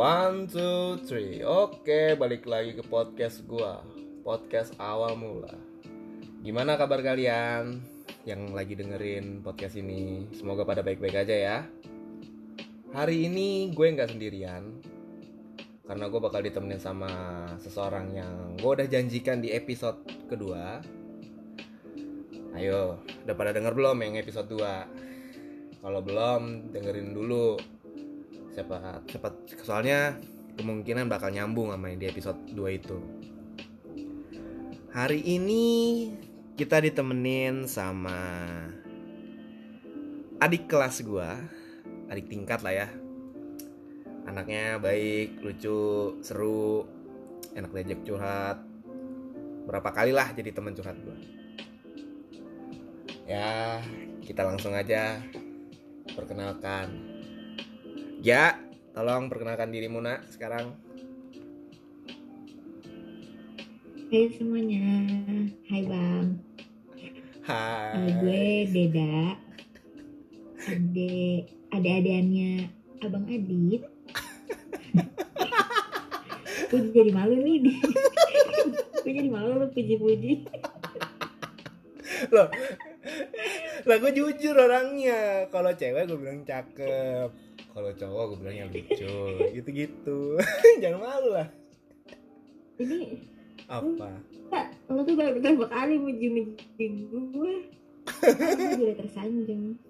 One, two, three. Oke, balik lagi ke podcast gua. Podcast awal mula. Gimana kabar kalian Yang lagi dengerin podcast ini? Semoga pada baik-baik aja ya. Hari ini gue nggak sendirian Karena gue bakal ditemenin sama seseorang yang gue udah janjikan di episode kedua. Ayo, udah pada denger belum yang episode 2? Kalau belum, dengerin dulu siapa? Siapa soalnya kemungkinan bakal nyambung sama yang di episode 2 itu. Hari ini kita ditemenin sama adik kelas gua adik tingkat lah ya. Anaknya baik lucu seru enak diajak curhat. Berapa kali lah jadi teman curhat gua. Ya kita langsung aja perkenalkan Ya, tolong perkenalkan dirimu nak sekarang. Hai semuanya, hai bang. Hai. Nama gue Deda. Ade, ade-adeannya abang Adit. gue jadi malu nih. gue jadi malu lu puji-puji. Loh, lah gue jujur orangnya. Kalau cewek gue bilang cakep. Kalau cowok gue bilangnya lucu. Gitu-gitu. Jangan malu lah. Ini Apa? lo tuh baru pertama kali muji-muji gue. Gue juga tersanjung.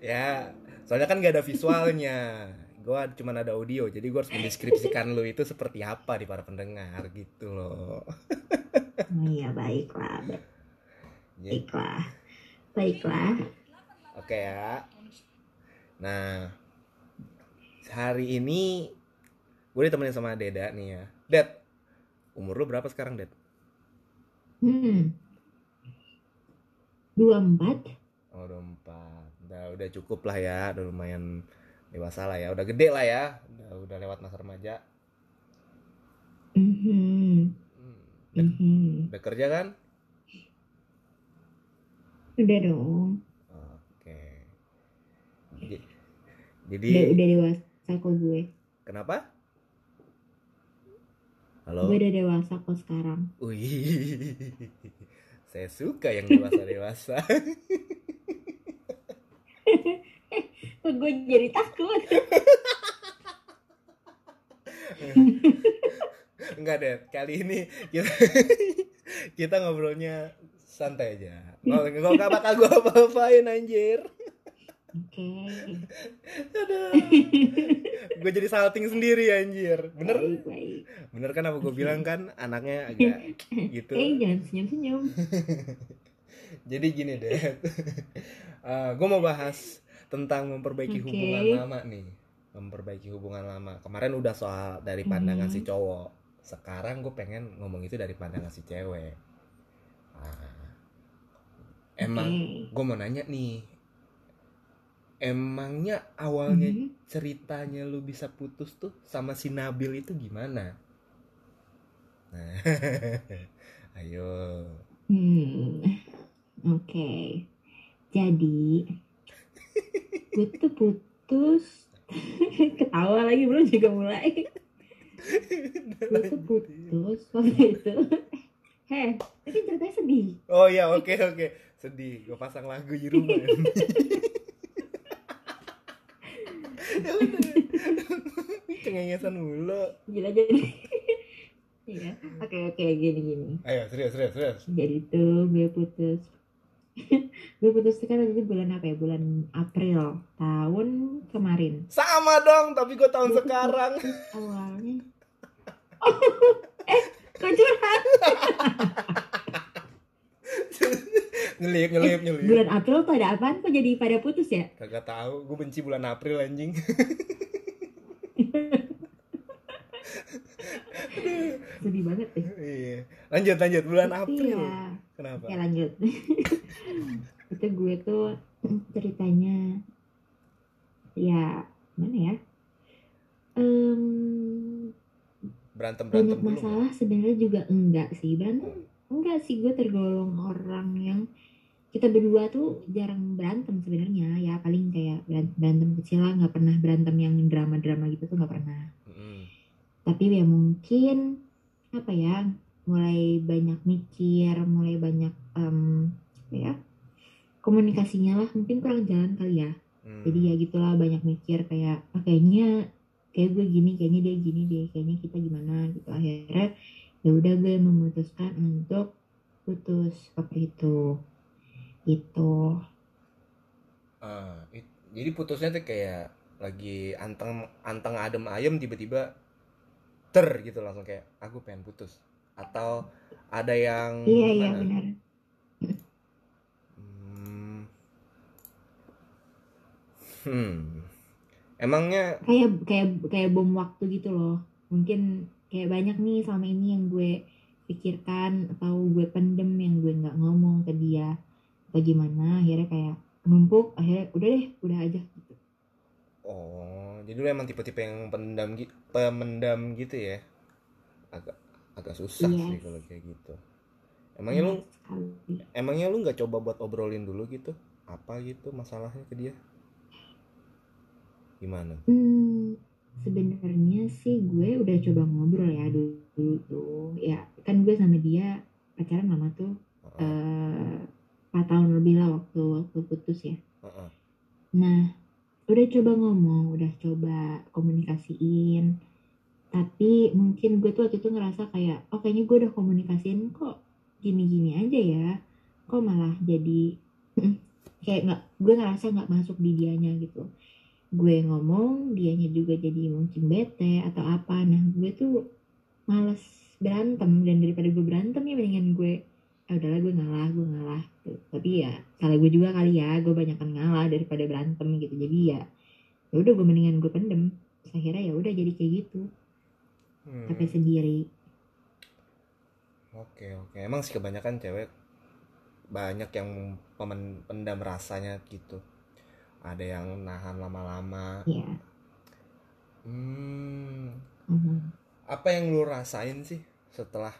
Ya, soalnya kan gak ada visualnya. Gue cuma ada audio, jadi gue harus mendeskripsikan lu itu seperti apa di para pendengar gitu loh. Oh iya baiklah, Ya, baiklah, baiklah. Oke ya. Nah, hari ini gue ditemenin sama Deda nih ya. Ded, umur lu berapa sekarang, Ded? Hmm. Dua empat. Oh, udah empat. Udah, udah cukup lah ya, udah lumayan dewasa lah ya. Udah gede lah ya, udah, udah lewat masa remaja. Mhm. Hmm. Udah, Mhm. udah kerja kan? Udah dong. Oke. J- Jadi, Udah, udah dewasa kok gue. kenapa? Gue Halo? udah dewasa kok sekarang. Wih, saya suka yang dewasa-dewasa. Kok gue jadi takut. Enggak deh, kali ini kita, kita ngobrolnya santai aja. Nggak nggak nggak bakal gue apa-apain anjir. Oke. Aduh. gue jadi salting sendiri anjir. Bener? Baik, baik. Bener kan apa gue bilang kan anaknya agak gitu. Eh, jangan senyum-senyum. Jadi gini deh. gue mau bahas tentang memperbaiki Oke. hubungan lama nih. Memperbaiki hubungan lama. Kemarin udah soal dari pandangan Mhm. si cowok. Sekarang gue pengen ngomong itu dari pandangan si cewek. Ah. Emang Oke. gue mau nanya nih. Emangnya awalnya Mhm. ceritanya lu bisa putus tuh sama si Nabil itu gimana? Nah, ayo. Hmm. Oke. Jadi gue tuh putus ketawa lagi belum juga mulai gue tuh putus waktu itu heh tapi ceritanya sedih Oh ya oke oke sedih gue pasang lagu di rumah cengengesan mulu. Gila jadi. Iya. Oke oke gini gini. Ayo serius serius serius. Jadi tuh gue putus. Gue putus kan waktu itu bulan apa ya? Bulan April tahun kemarin. Sama dong tapi gue tahun Gue sekarang. awalnya. Eh kok curhat ngelip ngelip ngelip bulan April tuh ada apaan? Kok jadi pada putus ya? Kagak tahu gue benci bulan April anjing. Sedih banget deh. Iya. Lanjut lanjut bulan April. Iya. kenapa? Oke lanjut. itu gue tuh ceritanya ya mana ya? Em, berantem berantem banyak masalah sebenarnya juga enggak sih. Berantem enggak sih gue tergolong orang yang kita berdua tuh jarang berantem sebenarnya ya paling kayak beran- berantem kecil lah nggak pernah berantem yang drama-drama gitu tuh nggak pernah Mm-mm. tapi ya mungkin apa ya mulai banyak mikir mulai banyak apa ya komunikasinya lah mungkin kurang jalan kali ya Hmm. jadi ya gitulah banyak mikir kayak ah, kayaknya kayak gue gini kayaknya dia gini deh kayaknya kita gimana gitu akhirnya ya udah gue memutuskan untuk putus seperti itu. Gitu. Ah, it- jadi putusnya tuh kayak lagi anteng anteng adem ayem tiba-tiba ter gitu langsung kayak aku pengen putus. Atau ada yang iya iya benar. Hmm. Hmm. Emangnya kayak kayak kayak bom waktu gitu loh. Mungkin kayak banyak nih selama ini yang gue pikirkan atau gue pendem yang gue nggak ngomong ke dia bagaimana akhirnya kayak numpuk akhirnya udah deh udah aja gitu oh, jadi lu emang tipe-tipe yang pendam gitu, pemendam gitu ya? Agak agak susah Yes. sih kalau kayak gitu. Emangnya lu Benar sekali. emangnya lu nggak coba buat obrolin dulu gitu? Apa gitu masalahnya ke dia? Gimana? Hmm, sebenarnya sih gue udah coba ngobrol ya dulu, dulu tuh. Ya, kan gue sama dia pacaran lama tuh eh 4 tahun lebih lah waktu waktu putus ya. Heeh. Nah, udah coba ngomong, udah coba komunikasiin. Tapi mungkin gue tuh waktu itu ngerasa kayak, oh kayaknya gue udah komunikasiin kok gini-gini aja ya. Kok malah jadi kayak nggak, gue ngerasa nggak masuk di dianya gitu. Gue ngomong, dianya juga jadi mungkin bete atau apa. Nah, gue tuh males berantem. Dan daripada gue berantem ya mendingan gue ah udahlah gue ngalah gue ngalah. Gitu. tapi ya salah gue juga kali ya. Gue banyakan ngalah daripada berantem gitu. Jadi ya ya udah gue mendingan gue pendem. Terus akhirnya ya udah jadi kayak gitu. Hmm. capek sendiri. Oke oke. Emang sih kebanyakan cewek banyak yang pemen- pendam rasanya gitu ada yang nahan lama-lama. Ya hmm, Mhm. apa yang lu rasain sih setelah?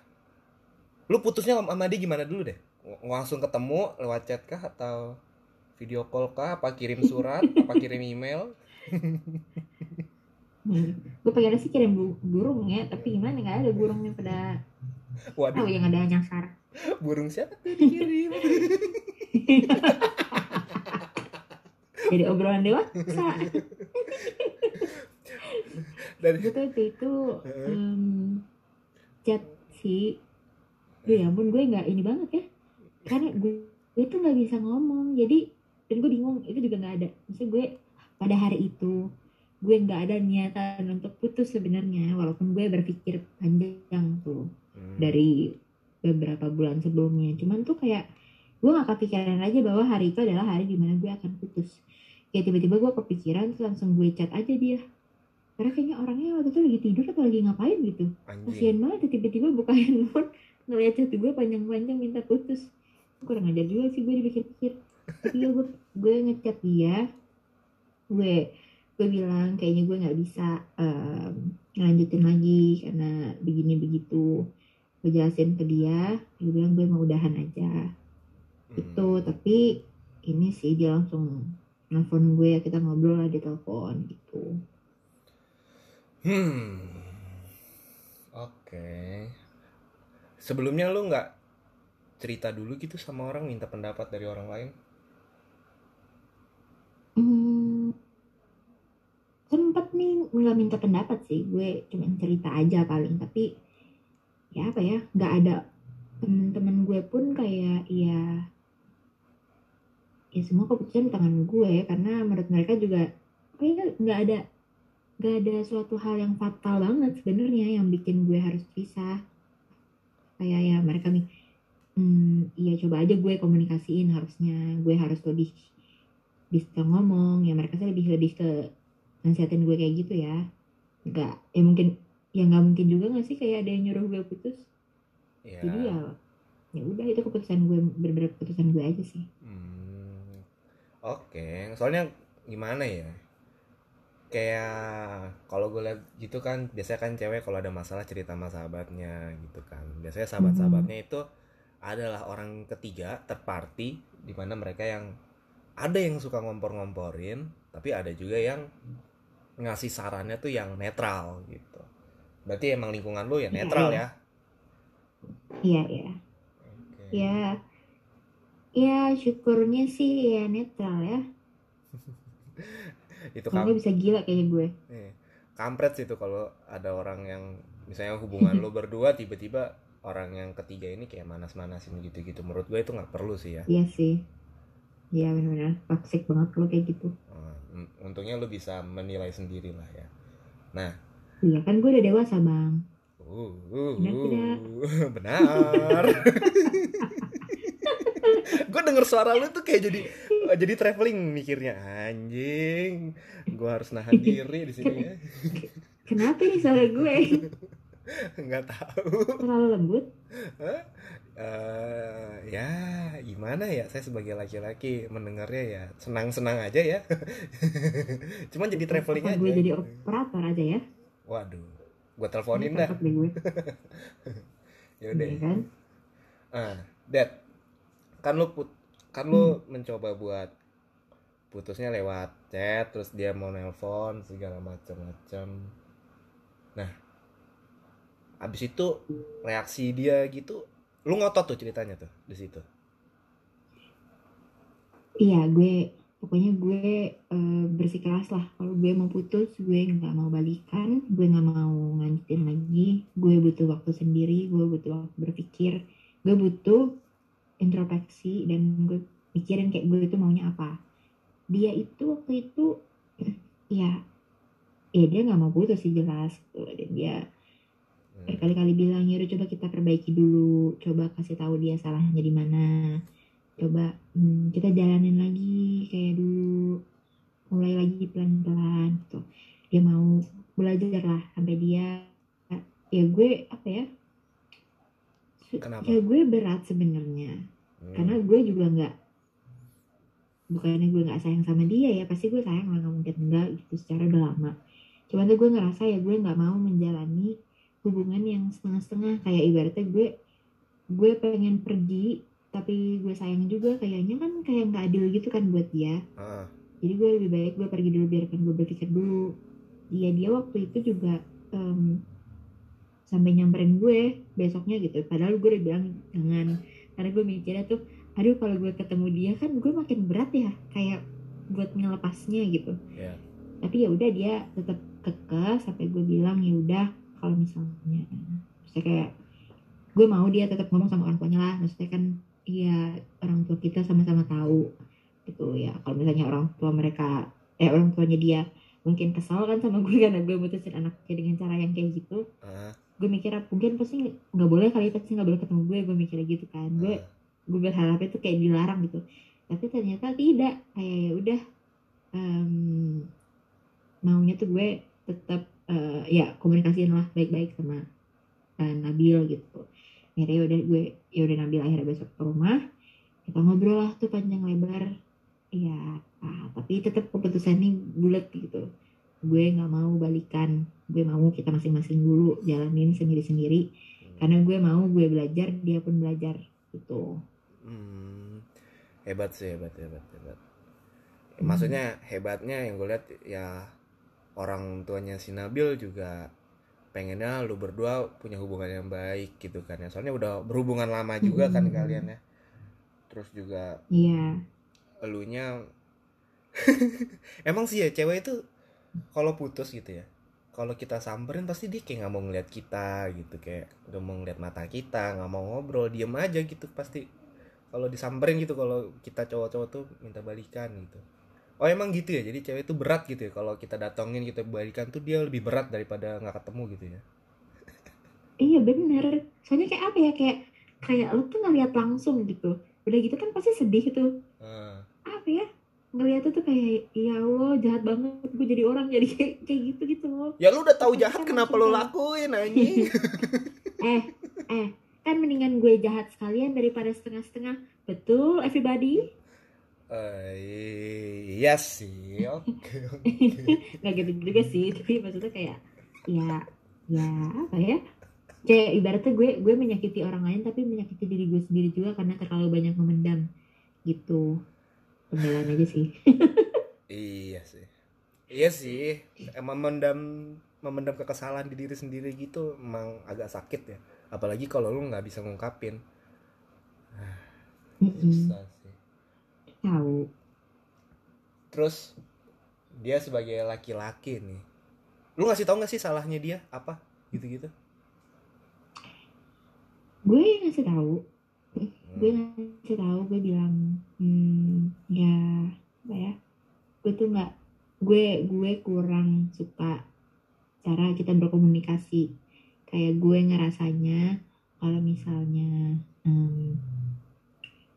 Lu putusnya sama dia gimana dulu deh? Ng- langsung ketemu lewat chat kah atau video call kah? Apa kirim surat? Apa kirim email? Hmm. gue pengen sih kirim bu- burung ya tapi gimana? Nggak ada burungnya pada oh waduh yang ada nyasar. Burung siapa? Tuh dikirim jadi obrolan dewasa gue waktu itu Heeh. em, chat sih Duh ya ampun gue nggak ini banget ya. Karena gue gue tuh nggak bisa ngomong jadi dan gue bingung itu juga nggak ada. Maksud gue pada hari itu gue nggak ada niatan untuk putus sebenarnya walaupun gue berpikir panjang tuh Hmm. dari beberapa bulan sebelumnya. Cuman tuh kayak gue nggak kepikiran aja bahwa hari itu adalah hari di mana gue akan putus kayak tiba-tiba gue kepikiran terus langsung gue chat aja dia. Karena kayaknya orangnya waktu itu lagi tidur atau lagi ngapain gitu. Kasian banget tiba-tiba buka handphone ngeliat chat gue panjang-panjang minta putus. Kurang ajar juga sih gue dipikir-pikir. Tapi ya gue gue ngechat dia. Gue gue bilang kayaknya gue nggak bisa em, ngelanjutin lagi karena begini begitu. Gue jelasin ke dia dia bilang gue mau udahan aja. Hmm. itu tapi ini sih dia langsung nelfon gue kita ngobrol lah di telepon gitu Hmm. Oke. Sebelumnya lu nggak cerita dulu gitu sama orang minta pendapat dari orang lain? Hmm, sempet nih nggak minta pendapat sih gue cuma cerita aja paling tapi ya apa ya nggak ada temen-temen gue pun kayak ya ya semua keputusan di tangan gue karena menurut mereka juga kayaknya nggak ada nggak ada suatu hal yang fatal banget sebenarnya yang bikin gue harus pisah kayak ya mereka nih hmm, iya coba aja gue komunikasiin harusnya gue harus lebih bisa ngomong ya mereka sih lebih lebih ke nasihatin gue kayak gitu ya nggak ya mungkin ya nggak mungkin juga nggak sih kayak ada yang nyuruh gue putus Ya. jadi ya ya udah itu keputusan gue bener-bener keputusan gue aja sih. Oke, soalnya gimana ya? Kayak kalau gue lihat gitu kan, biasanya kan cewek kalau ada masalah cerita sama sahabatnya gitu kan. Biasanya sahabat-sahabatnya itu adalah orang ketiga third party di mana mereka yang ada yang suka ngompor-ngomporin tapi ada juga yang ngasih sarannya tuh yang netral gitu berarti emang lingkungan lu ya Iya, netral iya. ya iya iya Oke. ya ya syukurnya sih ya netral ya. Itu nggak bisa gila kayak gue. Eh, kampret sih itu kalau ada orang yang misalnya hubungan lo berdua tiba-tiba orang yang ketiga ini kayak manas-manasin gitu-gitu. Menurut gue itu nggak perlu sih ya. Iya sih. Iya benar-benar toxic banget kalau kayak gitu. Un- untungnya lo bisa menilai sendiri lah ya. Nah. Iya kan gue udah dewasa bang. Uh, uh, Benar uh, benar. gue denger suara lu tuh kayak jadi jadi traveling mikirnya. Anjing gue harus nahan diri di sini ya. Kenapa nih suara gue? Nggak tahu. Terlalu lembut? Eh, ya gimana ya? Saya sebagai laki-laki mendengarnya ya senang-senang aja ya. Cuman jadi traveling Apa aja. gue jadi operator aja ya? Waduh gue teleponin dah. ya udah Iya kan? Ah dad kan lu put kan lu mencoba buat putusnya lewat chat terus dia mau nelpon segala macam-macam nah abis itu reaksi dia gitu lu ngotot tuh ceritanya tuh di situ? Iya gue pokoknya gue eh, bersikeras lah. Kalau gue mau putus gue nggak mau balikan gue nggak mau ngancutin lagi. Gue butuh waktu sendiri gue butuh waktu berpikir. Gue butuh introspeksi dan gue mikirin kayak gue itu maunya apa. Dia itu waktu itu ya ya dia nggak mau putus sih jelas. Tuh dan dia Hmm. berkali-kali bilang ya udah coba kita perbaiki dulu. Coba kasih tahu dia salahnya di mana. Coba hmm, kita jalanin lagi kayak dulu. Mulai lagi pelan-pelan gitu. Dia mau belajar lah sampai dia ya gue apa ya Kenapa? ya gue berat sebenarnya. Hmm. karena gue juga nggak bukannya gue nggak sayang sama dia ya pasti gue sayang lah nggak mungkin enggak gitu secara udah lama. Cuman tuh gue ngerasa ya gue nggak mau menjalani hubungan yang setengah-setengah. Kayak ibaratnya gue gue pengen pergi tapi gue sayang juga kayaknya kan kayak nggak adil gitu kan buat dia. Ah, jadi gue lebih baik gue pergi dulu biarkan gue berpikir dulu. Dia dia waktu itu juga em, sampai nyamperin gue besoknya gitu. Padahal gue udah bilang jangan karena gue mikirnya tuh aduh kalau gue ketemu dia kan gue makin berat ya kayak buat ngelepasnya gitu. Ya. tapi ya udah dia tetap kekeh sampai gue bilang ya udah kalau misalnya maksudnya kayak gue mau dia tetap ngomong sama orang tuanya lah maksudnya kan iya orang tua kita sama-sama tahu gitu ya. Kalau misalnya orang tua mereka eh orang tuanya dia mungkin kesal kan sama gue karena gue mutusin anaknya dengan cara yang kayak gitu. Ah, gue mikir mungkin pasti nggak boleh kali pasti nggak boleh ketemu gue gue mikirnya gitu kan. Gue ah. gue berharapnya tuh kayak dilarang gitu. Tapi ternyata tidak. Kayak ya udah em, maunya tuh gue tetap eh, ya komunikasiin lah baik-baik sama eh, Nabil gitu. Akhirnya udah gue ya udah Nabil akhirnya besok ke rumah. Kita ngobrol lah tuh panjang lebar. Ya ah, tapi tetap keputusannya bulat gitu gue nggak mau balikan gue mau kita masing-masing dulu jalanin sendiri-sendiri karena gue mau gue belajar dia pun belajar gitu Hmm, hebat sih hebat hebat hebat. Maksudnya hebatnya yang gue lihat ya orang tuanya si Nabil juga pengennya lu berdua punya hubungan yang baik gitu kan ya. Soalnya udah berhubungan lama juga kan Hmm. kalian ya. Terus juga iya elunya emang sih ya cewek itu kalau putus gitu ya kalau kita samperin pasti dia kayak nggak mau ngeliat kita gitu kayak nggak mau ngeliat mata kita nggak mau ngobrol diem aja gitu pasti. Kalau disamperin gitu kalau kita cowok-cowok tuh minta balikan gitu. Oh emang gitu ya? Jadi cewek itu berat gitu ya? Kalau kita datengin kita balikan tuh dia lebih berat daripada nggak ketemu gitu ya? Iya bener. Soalnya kayak apa ya? Kayak kayak lu tuh ngeliat langsung gitu. Udah gitu kan pasti sedih tuh. Ah, apa ya ngeliatnya tuh kayak ya Allah jahat banget gue jadi orang jadi kayak kayak gitu gitu loh. Ya lu udah tahu jahat kan kenapa langsung lu lakuin anjing? Eh eh kan mendingan gue jahat sekalian daripada setengah-setengah. Betul everybody? Eh, iya sih oke. Nggak gitu juga sih tapi maksudnya kayak ya ya apa ya? Kayak ibaratnya gue gue menyakiti orang lain tapi menyakiti diri gue sendiri juga karena terlalu banyak memendam gitu pembelaan aja sih. Iya sih. Iya sih. Emang memendam memendam kekesalan di diri sendiri gitu emang agak sakit ya. Apalagi kalau lu nggak bisa ngungkapin. Sih. Tahu. Terus dia sebagai laki-laki nih. Lu ngasih tau nggak sih salahnya dia? Apa? Gitu-gitu? Gue ngasih tahu gue ngasih tahu gue bilang hmm, ya apa ya gue tuh nggak gue gue kurang suka cara kita berkomunikasi. Kayak gue ngerasanya kalau misalnya em,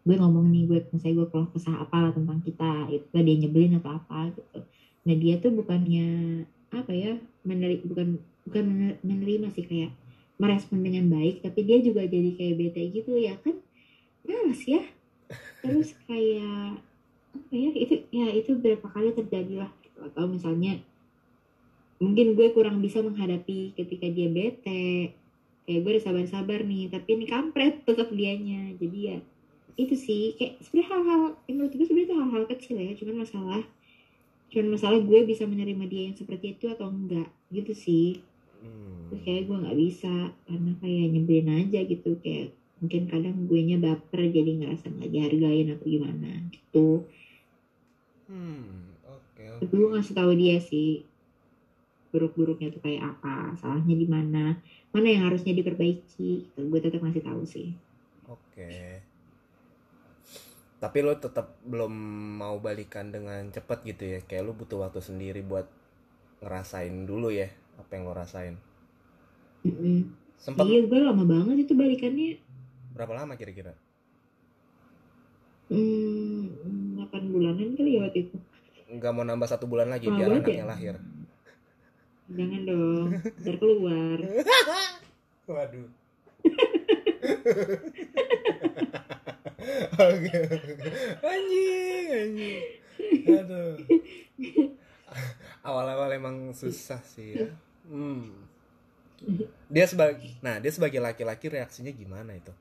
gue ngomong nih gue misalnya gue keluh kesah apa tentang kita itu dia nyebelin atau apa gitu. Nah dia tuh bukannya apa ya meneri bukan bukan mener- menerima sih kayak merespon dengan baik tapi dia juga jadi kayak bete gitu ya kan males ya? Terus kayak apa ya itu ya itu berapa kali terjadi lah gitu. atau misalnya mungkin gue kurang bisa menghadapi ketika dia bete. Kayak gue udah sabar-sabar nih tapi ini kampret tetap dianya. Jadi ya itu sih. Kayak sebenarnya hal-hal yang menurut gue sebenarnya itu hal-hal kecil ya. Cuman masalah cuman masalah gue bisa menerima dia yang seperti itu atau enggak gitu sih. Hmm. terus kayak gue nggak bisa karena kayak nyebelin aja gitu. Kayak mungkin kadang gue nya baper jadi ngerasa nggak dihargain atau gimana gitu Hmm, oke oke. tapi gue ngasih tahu dia sih buruk-buruknya tuh kayak apa salahnya di mana mana yang harusnya diperbaiki gitu. gue tetap ngasih tahu sih Oke. Tapi lo tetap belum mau balikan dengan cepet gitu ya? Kayak lo butuh waktu sendiri buat ngerasain dulu ya apa yang lo rasain. Mm-mm. Sempet iya gue lama banget itu balikannya berapa lama kira-kira? hmm, 8 bulanan kali ya waktu itu Nggak mau nambah satu bulan lagi Lama biar anaknya ya? lahir. jangan dong ntar keluar Waduh. Oke. Anjing, anjing. Aduh. Awal-awal emang susah sih ya. Hmm. Dia sebagai nah, dia sebagai laki-laki reaksinya gimana itu?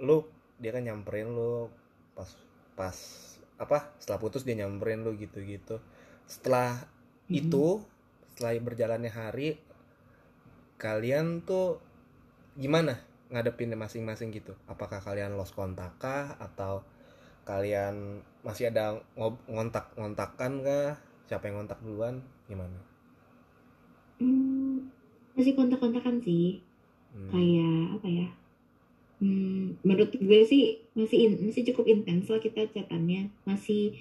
Lu dia kan nyamperin lu pas pas apa? Setelah putus dia nyamperin lu gitu-gitu. Setelah itu setelah berjalannya hari kalian tuh gimana ngadepinnya masing-masing gitu? Apakah kalian lost kontak kah? Atau kalian masih ada ngob- ngontak ngontakan kah? Siapa yang ngontak duluan? Gimana? Hmm, masih kontak-kontakan sih. Hmm, kayak apa ya hmm, menurut gue sih masih in- masih cukup intens lah kita chatannya. Masih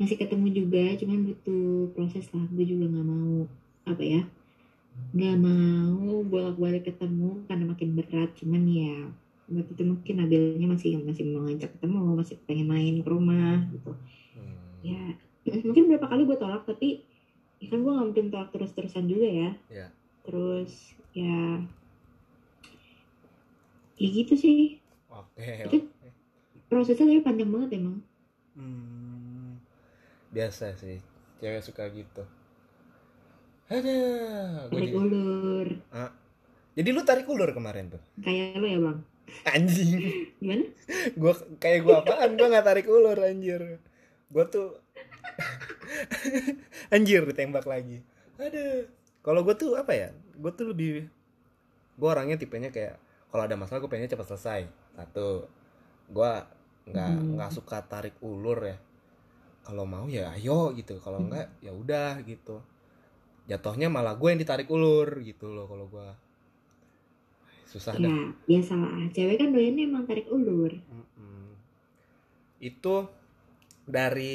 masih ketemu juga cuman butuh proses lah. Gue juga nggak mau apa ya nggak mau bolak-balik ketemu karena makin berat. Cuman ya waktu itu mungkin Nabilnya masih masih mau ngajak ketemu masih pengen main ke rumah gitu. Hmm, ya mungkin berapa kali gue tolak tapi ya kan gue nggak mungkin tolak terus-terusan juga ya. Ya. Terus ya ya gitu sih. Oke Itu- oke. prosesnya tapi panjang banget emang. Hmm, biasa sih. Cewek suka gitu. Ada tarik ulur. Jadi lu tarik ulur kemarin tuh? Kayak lo ya bang? Anjing. Gimana? Gua kayak gua apaan? Gua nggak tarik ulur anjir. Gua tuh anjir ditembak lagi. Ada. Kalau gua tuh apa ya? Gua tuh lebih gua orangnya tipenya kayak kalau ada masalah gua pengennya cepat selesai satu gua nggak Hmm. nggak suka tarik ulur ya kalau mau ya ayo gitu kalau Hmm. enggak ya udah gitu jatuhnya malah gue yang ditarik ulur gitu loh kalau gua susah dah ya biasalah cewek kan doyannya emang tarik ulur Mm-mm. Itu dari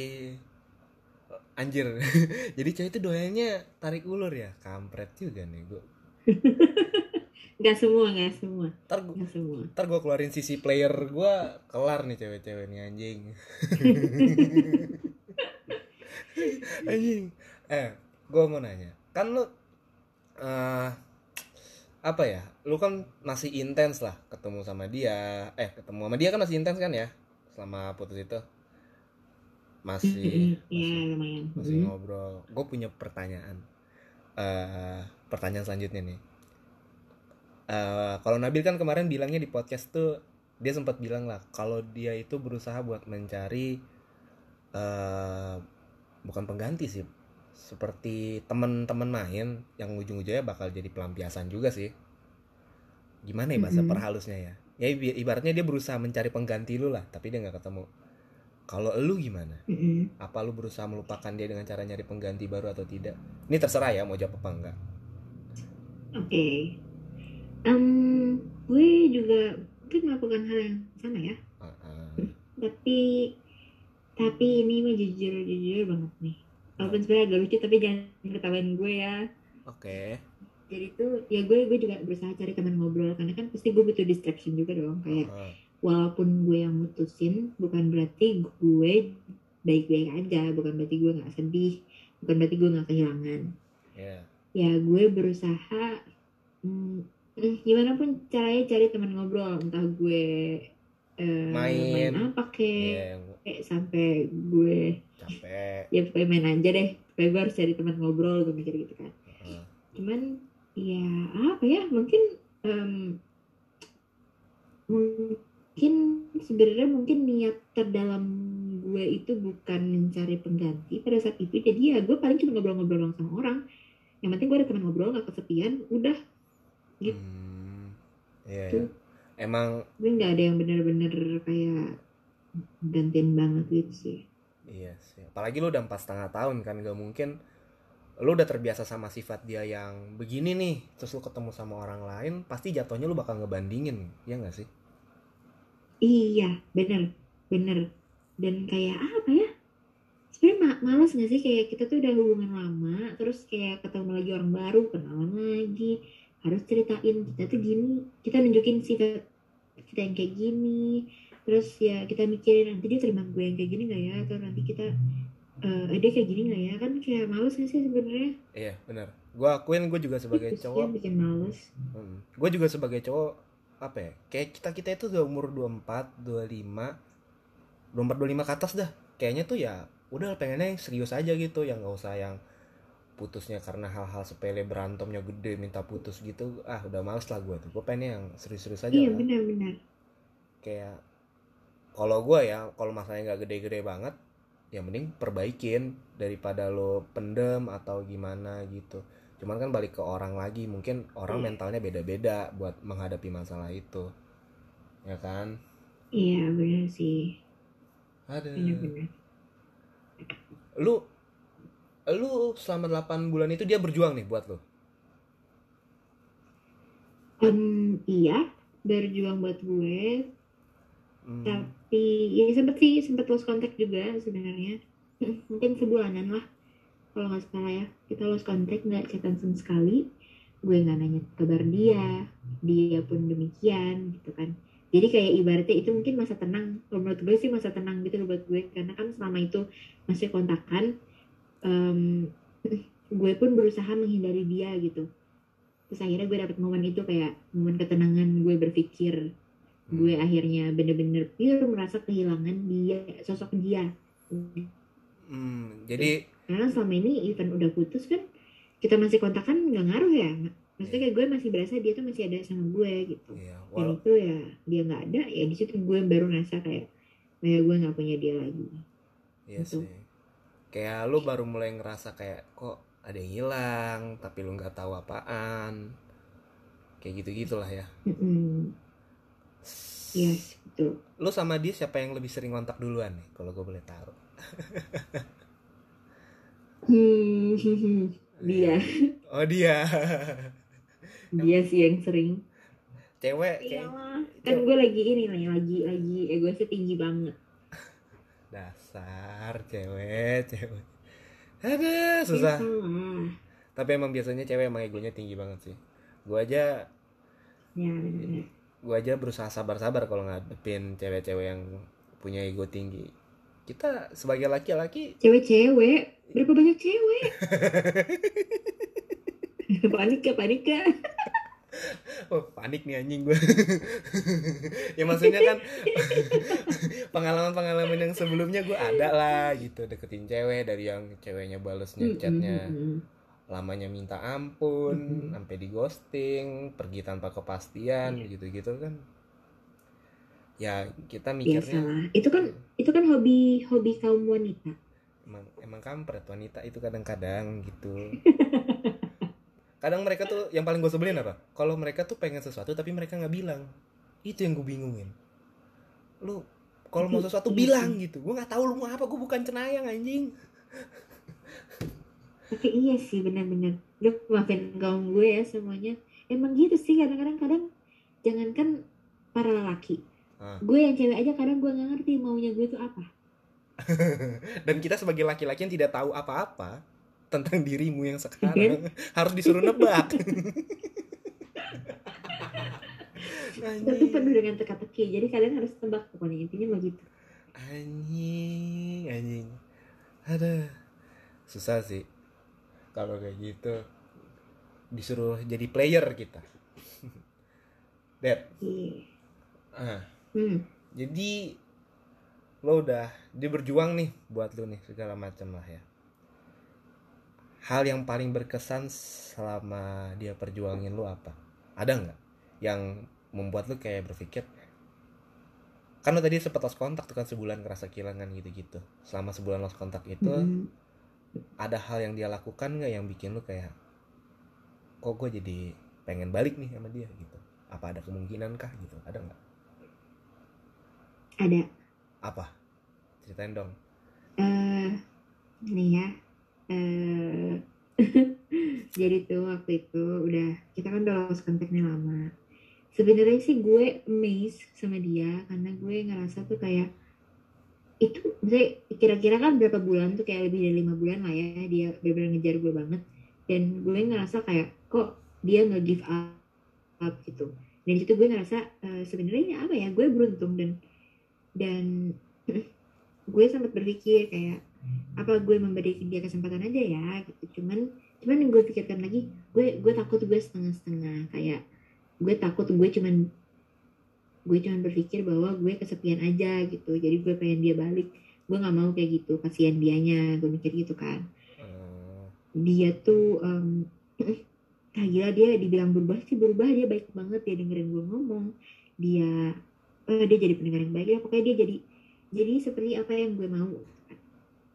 anjir. Jadi cewek itu doyannya tarik ulur ya. Kampret juga nih gua. nggak semua nggak semua Ntar gua, nggak semua ntar gua keluarin sisi player gua kelar nih cewek-cewek nih anjing. anjing. Eh, gua mau nanya. Kan lu eh apa ya? Lu kan masih intens lah ketemu sama dia. Eh, ketemu sama dia kan masih intens kan ya? Selama putus itu. Masih ya masih, lumayan masih ngobrol. Gue punya pertanyaan. eh pertanyaan selanjutnya nih. Eh, kalau Nabil kan kemarin bilangnya di podcast tuh dia sempat bilang lah kalau dia itu berusaha buat mencari eh bukan pengganti sih seperti teman-teman main yang ujung-ujungnya bakal jadi pelampiasan juga sih gimana ya bahasa Mm-mm. perhalusnya ya ya ibaratnya dia berusaha mencari pengganti lu lah tapi dia nggak ketemu kalau lu gimana Mm-mm. apa lu berusaha melupakan dia dengan cara nyari pengganti baru atau tidak ini terserah ya mau jawab apa enggak Oke. Em, gue juga mungkin melakukan hal yang sama ya. Ah, ah. Tapi tapi ini mah jujur jujur banget nih. Walaupun sebenarnya agak lucu tapi jangan ketawain gue ya. oke Jadi tuh ya gue gue juga berusaha cari teman ngobrol karena kan pasti gue butuh distraction juga dong kayak Ah, walaupun gue yang mutusin bukan berarti gue baik-baik aja bukan berarti gue nggak sedih bukan berarti gue nggak kehilangan ya ya gue berusaha hmm, eh, gimana pun caranya cari teman ngobrol. Entah gue eh, Main. apa kek yang kayak sampai gue capek. Ya pokoknya main aja deh. Pokoknya gue harus cari teman ngobrol gue mikir gitu kan. Ah, cuman ya apa ya mungkin em, mungkin sebenarnya mungkin niat terdalam gue itu bukan mencari pengganti pada saat itu. Jadi ya gue paling cuma ngobrol-ngobrol sama orang. Yang penting gue ada teman ngobrol gak kesepian udah Gitu. hmm, iya Tuh. ya. emang gue nggak ada yang bener-bener kayak gantiin banget gitu sih iya sih apalagi lu udah empat setengah tahun kan gak mungkin lu udah terbiasa sama sifat dia yang begini nih terus lu ketemu sama orang lain pasti jatuhnya lu bakal ngebandingin ya gak sih Iya, bener, bener. Dan kayak apa ya? Sebenarnya ma- males gak sih kayak kita tuh udah hubungan lama, terus kayak ketemu lagi orang baru, kenalan lagi, harus ceritain kita tuh gini, kita nunjukin sifat kita yang kayak gini, terus ya kita mikirin nanti dia terima gue yang kayak gini gak ya, atau nanti kita eh dia kayak gini gak ya, kan kayak males gak sih sebenarnya? iya benar gua akuin gue juga sebagai Terus cowok bikin males. Hmm. Gue juga sebagai cowok apa ya? Kayak kita kita itu udah umur 24, 25, 24 25 ke atas dah. Kayaknya tuh ya udah pengennya yang serius aja gitu, yang nggak usah yang putusnya karena hal-hal sepele berantemnya gede minta putus gitu. Ah, udah males lah gue tuh. Gue pengen yang serius-serius aja Iya lah. benar-benar. Kayak kalau gue ya, kalau masalahnya nggak gede-gede banget, ya mending perbaikin daripada lo pendem atau gimana gitu cuman kan balik ke orang lagi mungkin orang Iya. mentalnya beda-beda buat menghadapi masalah itu ya kan Iya benar sih, ada benar-benar. lu lu selama 8 bulan itu dia berjuang nih buat lu? Em, iya, berjuang buat gue, Hmm, tapi ya sempet sih sempet lost contact juga sebenarnya. Mungkin sebulanan lah kalau nggak salah ya. Kita lost contact nggak chatan sama sekali. Gue nggak nanya kabar dia dia pun demikian gitu kan. Jadi kayak ibaratnya itu mungkin masa tenang. Kalau menurut gue sih masa tenang gitu buat gue. Karena kan selama itu masih kontakan em, gue pun berusaha menghindari dia gitu. Terus akhirnya gue dapet momen itu kayak momen ketenangan gue berpikir gue akhirnya bener-bener pure merasa kehilangan dia sosok dia. Hmm, jadi karena selama ini event udah putus kan kita masih kontakan nggak ngaruh ya? Maksudnya kayak gue masih berasa dia tuh masih ada sama gue gitu. Ya dan itu ya dia nggak ada ya di situ gue baru ngerasa kayak kayak gue nggak punya dia lagi. Iya Gitu. sih. Kayak lu baru mulai ngerasa kayak kok ada yang hilang, tapi lu nggak tahu apaan. Kayak gitu gitulah ya. Iya gitu Lu sama dia siapa yang lebih sering kontak duluan nih? Kalau gue boleh tahu. Hmm, dia Oh dia. dia sih yang sering Cewek. iya kan gue lagi ini nih lagi lagi egoisnya tinggi banget Dasar cewek, cewek. Ada susah. Hmm. Tapi emang biasanya cewek emang egonya tinggi banget sih. Gue aja ya benar gue aja berusaha sabar-sabar kalau ngadepin cewek-cewek yang punya ego tinggi. Kita sebagai laki-laki cewek-cewek berapa banyak cewek panik ya panik ya Oh panik nih anjing gue Ya maksudnya kan Pengalaman-pengalaman yang sebelumnya gue ada lah gitu. Deketin cewek dari yang ceweknya balesnya chatnya. Mm-mm. lamanya minta ampun sampai di ghosting pergi tanpa kepastian Iya. gitu-gitu kan. Ya kita mikirnya biasalah itu kan itu kan hobi hobi kaum wanita. Emang emang kampret wanita itu kadang-kadang gitu kadang mereka tuh yang paling gue sebelin apa? Kalau mereka tuh pengen sesuatu tapi mereka nggak bilang. Itu yang gue bingungin. Lu kalau mau sesuatu bilang gitu. Gue nggak tahu lu mau apa gue bukan cenayang anjing. Tapi iya sih benar-benar lu maafin kaum gue ya semuanya. Emang gitu sih kadang-kadang kadang jangankan para lelaki. Ah. gue yang cewek aja kadang gue nggak ngerti maunya gue tuh apa. Dan kita sebagai laki-laki yang tidak tahu apa-apa tentang dirimu yang sekarang. Harus disuruh nebak. Tapi penuh dengan teka-teki. Jadi kalian harus tebak pokoknya. Intinya begitu anjing anjing. Ada susah sih kalau kayak gitu. Disuruh jadi player kita. Dad. Iya. Ah. Hmm. jadi lo udah dia berjuang nih buat lo nih segala macam lah ya hal yang paling berkesan selama dia perjuangin lo apa? Ada nggak yang membuat lo kayak berpikir kan lo tadi sempat lost kontak tuh kan sebulan ngerasa kehilangan gitu-gitu. Selama sebulan lost kontak itu Mm-mm. ada hal yang dia lakukan nggak yang bikin lo kayak kok gue jadi pengen balik nih sama dia? gitu. Apa ada kemungkinan kah gitu? Ada nggak? Ada. Apa? Ceritain dong. Eh nih ya eh jadi tuh waktu itu udah kita kan udah lost kontaknya lama. Sebenarnya sih gue amazed sama dia karena gue ngerasa tuh kayak itu misalnya kira-kira kan berapa bulan tuh kayak lebih dari lima bulan lah ya dia benar-benar ngejar gue banget. Dan gue ngerasa kayak kok dia nggak give up, up gitu. Dan di situ gue ngerasa eh, sebenarnya apa ya gue beruntung dan dan gue sempat berpikir kayak apa gue memberi dia kesempatan aja ya gitu. Cuman cuman yang gue pikirkan lagi gue gue takut gue setengah-setengah. Kayak gue takut gue cuman gue cuman berpikir bahwa gue kesepian aja gitu. Jadi gue pengen dia balik. Gue nggak mau kayak gitu kasihan dianya. Gue mikir gitu kan. Eh, dia tuh em ah gila dia dibilang berubah sih berubah. Dia baik banget dia dengerin gue ngomong. Dia eh, dia jadi pendengar yang baik. Ya pokoknya dia jadi jadi seperti apa yang gue mau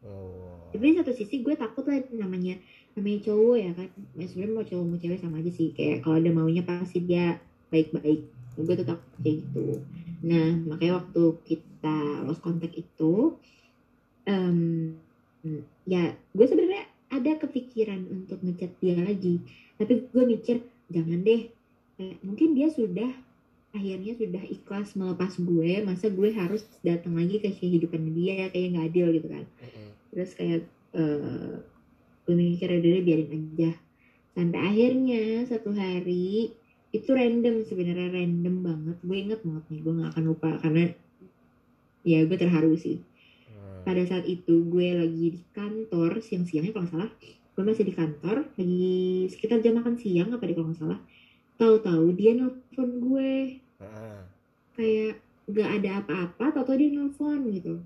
oh. Tapi satu sisi gue takut lah namanya namanya cowok ya kan. Ya, sebenarnya mau cowok mau cewek sama aja sih. Kayak kalau ada maunya pasti dia baik-baik. Gue tuh takut kayak gitu. Nah makanya waktu kita lost contact itu em, ya gue sebenarnya ada kepikiran untuk ngechat dia lagi. Tapi gue mikir jangan deh. Kayak mungkin dia sudah akhirnya sudah ikhlas melepas gue masa gue harus datang lagi ke kehidupan dia kayak nggak adil gitu kan. Mm-mm. Terus kayak eh gue mikir udah biarin aja. Sampai akhirnya satu hari itu random sebenarnya random banget. Gue inget banget nih gue nggak akan lupa karena ya gue terharu sih. Hmm. pada saat itu gue lagi di kantor siang-siangnya kalau salah gue masih di kantor lagi sekitar jam makan siang apa deh kalau nggak salah. Tahu-tahu dia nelfon gue. Ah, kayak gak ada apa-apa tahu-tahu dia nelfon gitu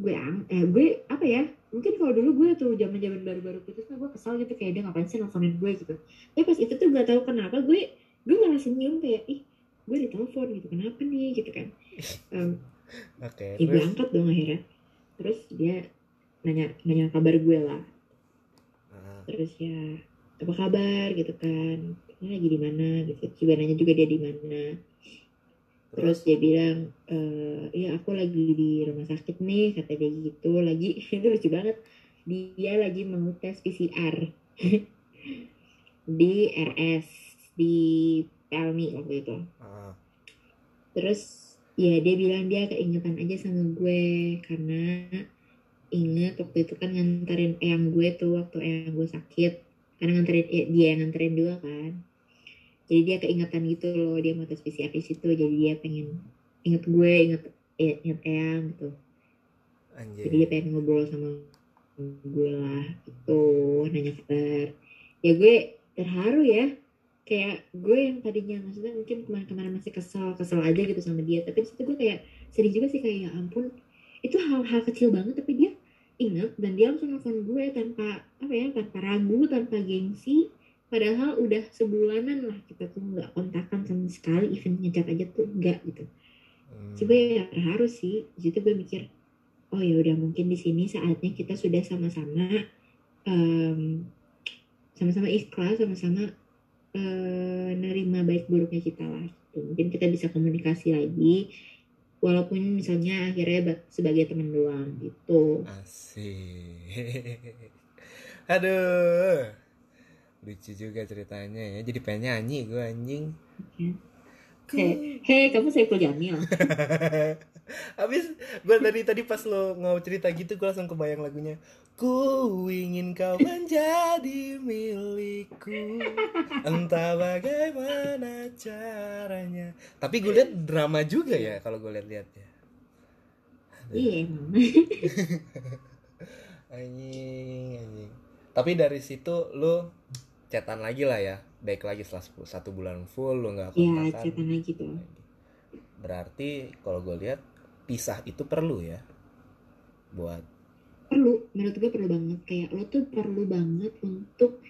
gue ang eh gue apa ya mungkin kalau dulu gue tuh zaman zaman baru-baru putus gue kesal gitu kayak dia ngapain sih nelfonin gue gitu. Tapi pas itu tuh gak tahu kenapa gue gue malah senyum kayak ih gue ditelepon gitu kenapa nih? Gitu kan. Em, oke ya gue terus? angkat dong akhirnya. Terus dia nanya nanya kabar gue lah. Ah, terus ya apa kabar? Gitu kan. Ini lagi di mana? Gitu. Juga nanya juga dia di mana terus dia bilang eh ya aku lagi di rumah sakit nih kata dia gitu. Lagi itu lucu banget. Dia lagi mau tes PCR di RS di Pelmi waktu itu. Ah, terus ya dia bilang dia keingetan aja sama gue karena inget waktu itu kan nganterin eyang gue tuh waktu eyang gue sakit. Karena nganterin eh, dia yang nganterin dua kan jadi dia keingetan gitu loh dia mau tes PCR di situ jadi dia pengen inget gue inget eh, inget eyang gitu. Anjir jadi dia pengen ngobrol sama gue lah gitu. Nanya kabar. Ya gue terharu ya. Kayak gue yang tadinya maksudnya mungkin kemarin-kemarin masih kesel kesel aja gitu sama dia. Tapi di situ gue kayak sedih juga sih kayak ya ampun. Itu hal-hal kecil banget tapi dia inget dan dia langsung nelfon gue tanpa apa ya tanpa ragu tanpa gengsi padahal udah sebulanan lah kita tuh nggak kontakan sama sekali even ngechat aja tuh enggak gitu Hmm. coba ya harus sih di situ gue mikir oh ya udah mungkin di sini saatnya kita sudah sama-sama em, sama-sama ikhlas sama-sama eh, nerima baik buruknya kita lah gitu. mungkin kita bisa komunikasi lagi walaupun misalnya akhirnya ba- sebagai teman doang gitu Asik. Aduh. Lucu juga ceritanya ya. Jadi pengen nyanyi gue anjing. Hei, hei kamu Saiful Jamil Habis gue dari tadi pas lo ngau cerita gitu gue langsung kebayang lagunya. Ku ingin kau menjadi milikku. Entah bagaimana caranya. Tapi gue lihat drama juga ya kalau gue lihat-lihat ya. iya Anjing, anjing. Tapi dari situ lu chatan lagi lah ya. Baik lagi setelah sepuluh- satu bulan full lu nggak ya kontakan. cetan lagi tuh. Berarti kalau gue lihat pisah itu perlu ya? Buat perlu. Menurut gue perlu banget. Kayak lo tuh perlu banget untuk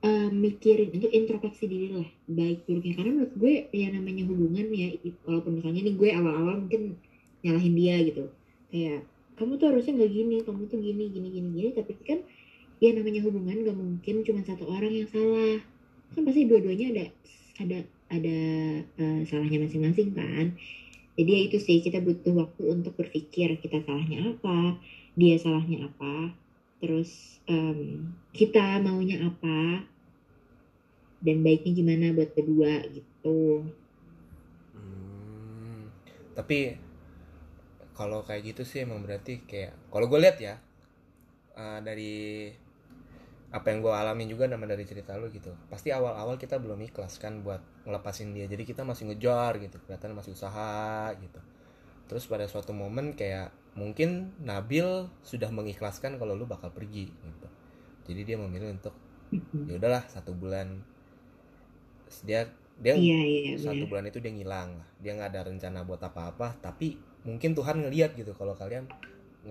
eh, mikirin untuk introspeksi diri lah. Baik buruknya. Karena menurut gue ya namanya hubungan ya walaupun misalnya nih gue awal-awal mungkin nyalahin dia gitu. Kayak kamu tuh harusnya nggak gini kamu tuh gini gini gini gini. Tapi kan ya namanya hubungan gak mungkin cuma satu orang yang salah. Kan pasti dua-duanya ada ada ada eh, salahnya masing-masing kan. Jadi ya itu sih kita butuh waktu untuk berpikir kita salahnya apa dia salahnya apa terus em, kita maunya apa dan baiknya gimana buat kedua gitu. Hmm, tapi kalau kayak gitu sih emang berarti kayak kalau gue lihat ya eh, dari apa yang gue alamin juga nama dari cerita lu gitu. Pasti awal-awal kita belum ikhlas kan buat ngelepasin dia. Jadi kita masih ngejar gitu kelihatan masih usaha gitu. Terus pada suatu momen kayak mungkin Nabil sudah mengikhlaskan kalau lu bakal pergi gitu. Jadi dia memilih untuk ya udahlah satu bulan. Terus dia dia iya iya satu benar bulan itu dia ngilang lah. Dia nggak ada rencana buat apa-apa tapi mungkin Tuhan ngelihat gitu kalau kalian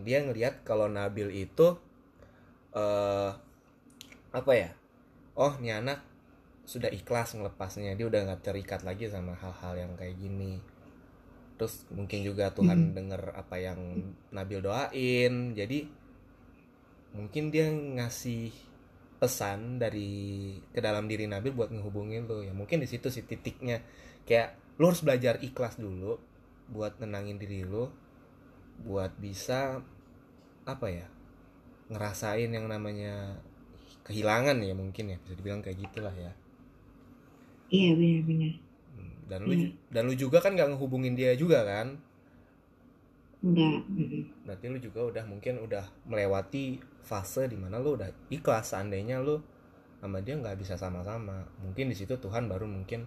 dia ngelihat kalau Nabil itu eh apa ya? Oh nih anak sudah ikhlas ngelepasnya. Dia udah nggak terikat lagi sama hal-hal yang kayak gini. Terus mungkin juga Tuhan Mhm. denger apa yang Nabil doain. Jadi mungkin dia ngasih pesan dari ke dalam diri Nabil buat ngehubungin lo. Ya mungkin di situ sih titiknya. Kayak lo harus belajar ikhlas dulu buat nenangin diri lo buat bisa apa ya ngerasain yang namanya kehilangan ya mungkin ya bisa dibilang kayak gitulah ya. Iya benar-benar Hmm, dan lu Iya. dan lu juga kan nggak ngehubungin dia juga kan? Enggak berarti lu juga udah mungkin udah melewati fase di mana lu udah ikhlas seandainya lu sama dia nggak bisa sama-sama. Mungkin di situ Tuhan baru mungkin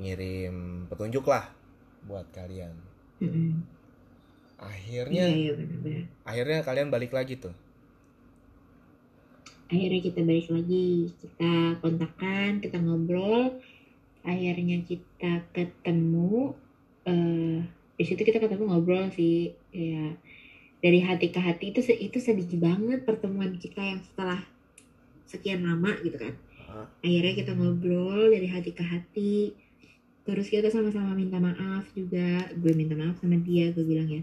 ngirim petunjuk lah buat kalian. Mm-mm. akhirnya iya iya akhirnya kalian balik lagi tuh akhirnya kita balik lagi. Kita kontakkan kita ngobrol. Akhirnya kita ketemu eh di situ kita ketemu ngobrol sih. Ya dari hati ke hati itu itu sedih banget pertemuan kita yang setelah sekian lama gitu kan. Akhirnya kita ngobrol dari hati ke hati. Terus kita sama-sama minta maaf juga. Gue minta maaf sama dia gue bilang ya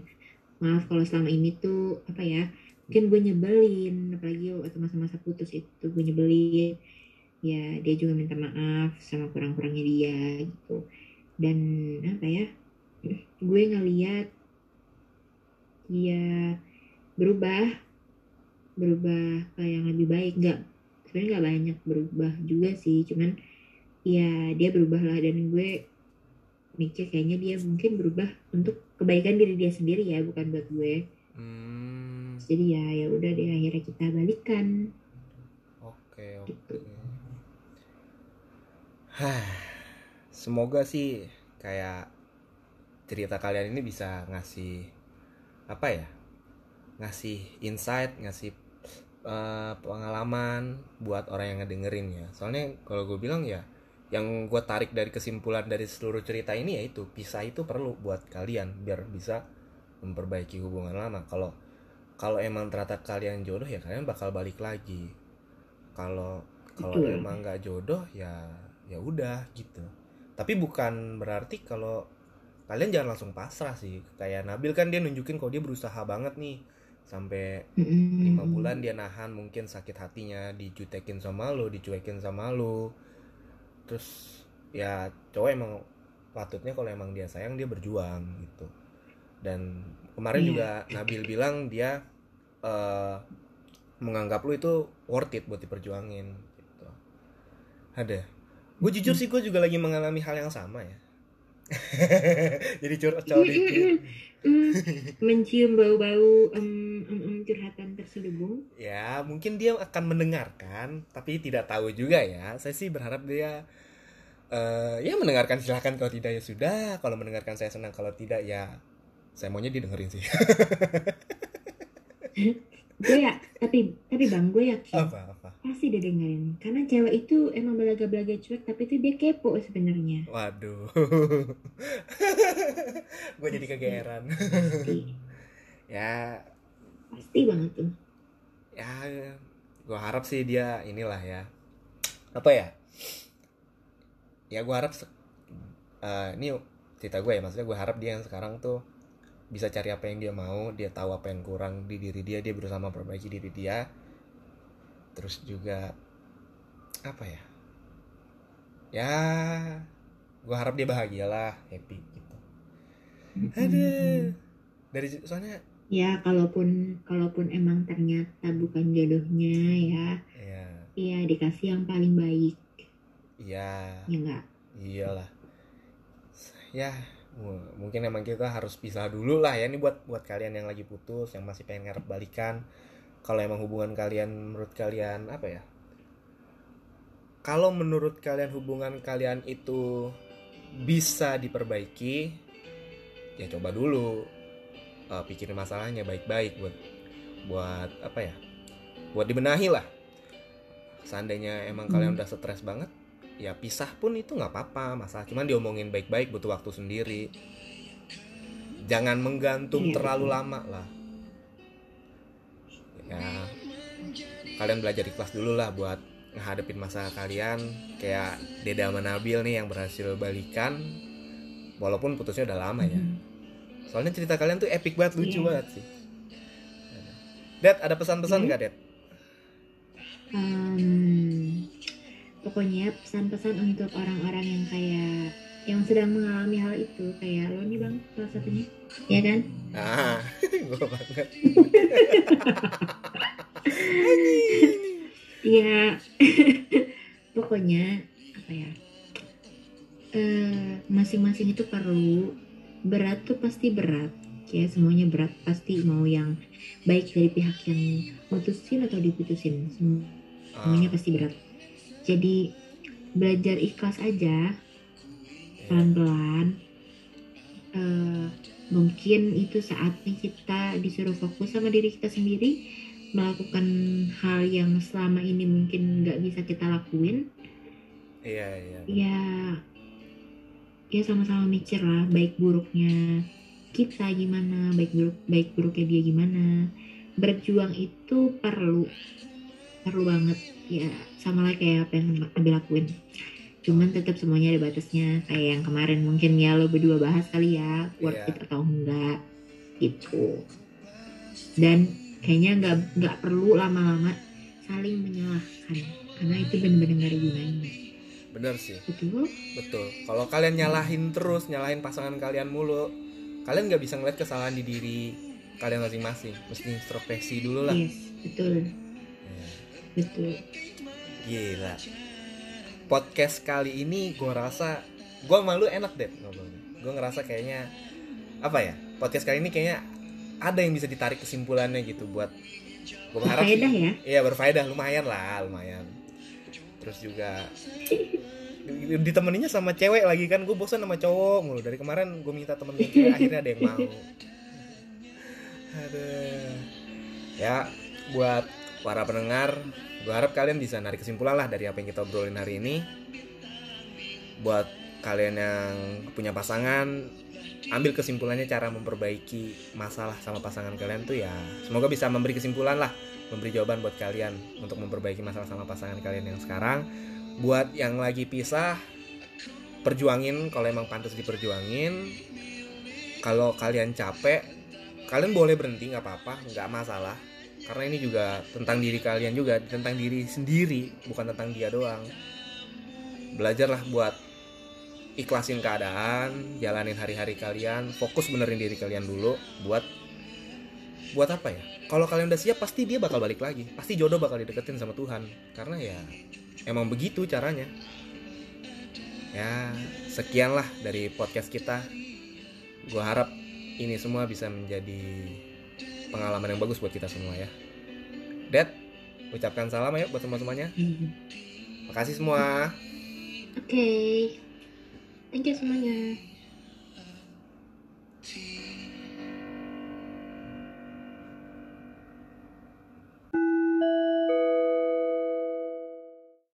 maaf kalau selama ini tuh apa ya mungkin gue nyebelin apalagi waktu masa-masa putus itu gue nyebelin. Ya dia juga minta maaf sama kurang-kurangnya dia gitu. Dan apa ya gue ngeliat dia berubah berubah ke yang lebih baik. Nggak sebenarnya nggak banyak berubah juga sih cuman ya dia berubah lah dan gue mikir kayaknya dia mungkin berubah untuk kebaikan diri dia sendiri ya bukan buat gue. Hmm, jadi ya ya udah deh akhirnya kita balikan. Oke oke. Hah, semoga sih kayak cerita kalian ini bisa ngasih apa ya ngasih insight ngasih eh, pengalaman buat orang yang ngedengerin ya. Soalnya kalau gue bilang ya yang gue tarik dari kesimpulan dari seluruh cerita ini yaitu pisah itu perlu buat kalian biar bisa memperbaiki hubungan lama. Kalau kalau emang ternyata kalian jodoh ya kalian bakal balik lagi. Kalau kalau Betul. emang nggak jodoh ya ya udah gitu. Tapi bukan berarti kalau kalian jangan langsung pasrah sih. Kayak Nabil kan dia nunjukin kalau dia berusaha banget nih. Sampai lima bulan dia nahan mungkin sakit hatinya dijutekin sama lo dicuekin sama lo. Terus ya cowok emang patutnya kalau emang dia sayang dia berjuang gitu. Dan kemarin Iya. juga Nabil bilang dia eh, menganggap lu itu worth it buat diperjuangin gitu. Ada. Gue jujur sih gue juga lagi mengalami hal yang sama ya. Jadi curhat cowok dikit. Mm, mencium bau-bau em, em, em, curhatan terselubung. Ya, mungkin dia akan mendengarkan, tapi tidak tahu juga ya. Saya sih berharap dia eh ya mendengarkan silahkan. Kalau tidak ya sudah. Kalau mendengarkan saya senang, kalau tidak ya saya maunya didengerin sih. gue ya tapi tapi bang gue yakin apa apa? pasti dia dengerin karena cewek itu emang belaga-belaga cuek tapi itu dia kepo sebenarnya Waduh. Gue jadi kegeeran. pasti ya, pasti banget tuh ya gue harap sih dia inilah ya. Apa ya? Ya gue harap eh, ini cerita gue ya maksudnya gue harap dia yang sekarang tuh bisa cari apa yang dia mau dia tahu apa yang kurang di diri dia dia berusaha memperbaiki diri dia. Terus juga apa ya? Ya gue harap dia bahagialah happy gitu. Aduh. dari soalnya ya kalaupun kalaupun emang ternyata bukan jodohnya ya. Ya ya dikasih yang paling baik. Iya. Ya enggak iyalah. Ya mungkin emang kita harus pisah dulu lah ya ini buat buat kalian yang lagi putus yang masih pengen ngarep balikan. Kalau emang hubungan kalian menurut kalian apa ya? Kalau menurut kalian hubungan kalian itu bisa diperbaiki ya coba dulu eh, pikirin masalahnya baik-baik buat buat apa ya? Buat dibenahi lah. Seandainya emang kalian Hmm. udah stres banget ya pisah pun itu nggak apa-apa masalah. Cuman diomongin baik-baik butuh waktu sendiri. Jangan menggantung Iya, terlalu lama lah. Ya. Kalian belajar ikhlas dulu lah buat ngehadepin masalah kalian. Kayak Deda sama Nabil nih yang berhasil balikan walaupun putusnya udah lama ya. Hmm. soalnya cerita kalian tuh epic banget lucu Iya. banget sih. Dad ada pesan-pesan Hmm. nggak Dad? Em, pokoknya pesan-pesan untuk orang-orang yang kayak yang sedang mengalami hal itu kayak lo nih bang salah satunya. Ya kan? Ah gue banget. Ya pokoknya apa ya? Eh, masing-masing itu perlu berat tuh pasti berat ya semuanya berat pasti mau yang baik dari pihak yang mutusin atau diputusin Sem- Ah, semuanya pasti berat jadi belajar ikhlas aja pelan-pelan. Eh, mungkin itu saatnya kita disuruh fokus sama diri kita sendiri melakukan hal yang selama ini mungkin nggak bisa kita lakuin. Iya iya. Ya ya sama-sama mikir lah baik buruknya kita gimana baik buruk baik buruknya dia gimana. Berjuang itu perlu perlu banget. Ya sama lah kayak apa yang Nabil lakuin. Cuman tetap semuanya ada batasnya. Kayak yang kemarin mungkin ya lo berdua bahas kali ya worth Iya. it atau enggak gitu. Dan kayaknya nggak nggak perlu lama-lama saling menyalahkan. Karena itu benar-benar nggak ada gunanya. Bener sih. Betul Betul. Kalau kalian nyalahin terus, nyalahin pasangan kalian mulu, kalian nggak bisa ngeliat kesalahan di diri kalian masing-masing. Mesti introspeksi dulu lah. yes betul. Ya, betul Gila. Podcast kali ini gue rasa, gue malu enak deh ngobrolnya. Gue ngerasa kayaknya apa ya? Podcast kali ini kayaknya ada yang bisa ditarik kesimpulannya gitu buat gue berharap Berfaedah ya Iya berfaedah lumayan lah lumayan. Terus juga ditemeninya sama cewek lagi kan gue bosan sama cowok mulu dari kemarin gue minta temen cewek akhirnya ada yang mau. Aduh. Ya buat para pendengar, gue harap kalian bisa narik kesimpulan lah dari apa yang kita obrolin hari ini. Buat kalian yang punya pasangan, ambil kesimpulannya cara memperbaiki masalah sama pasangan kalian tuh ya semoga bisa memberi kesimpulan lah memberi jawaban buat kalian untuk memperbaiki masalah sama pasangan kalian yang sekarang. Buat yang lagi pisah perjuangin kalau emang pantas diperjuangin. Kalau kalian capek kalian boleh berhenti nggak apa-apa nggak masalah karena ini juga tentang diri kalian juga tentang diri sendiri bukan tentang dia doang. Belajarlah buat ikhlasin keadaan jalanin hari-hari kalian fokus benerin diri kalian dulu buat buat apa ya? Kalau kalian udah siap pasti dia bakal balik lagi. Pasti jodoh bakal dideketin sama Tuhan. Karena ya emang begitu caranya. Ya sekian lah dari podcast kita. Gue harap ini semua bisa menjadi pengalaman yang bagus buat kita semua ya. Dad ucapkan salam ya buat teman semuanya makasih semua. Oke. Okay. thank you semuanya.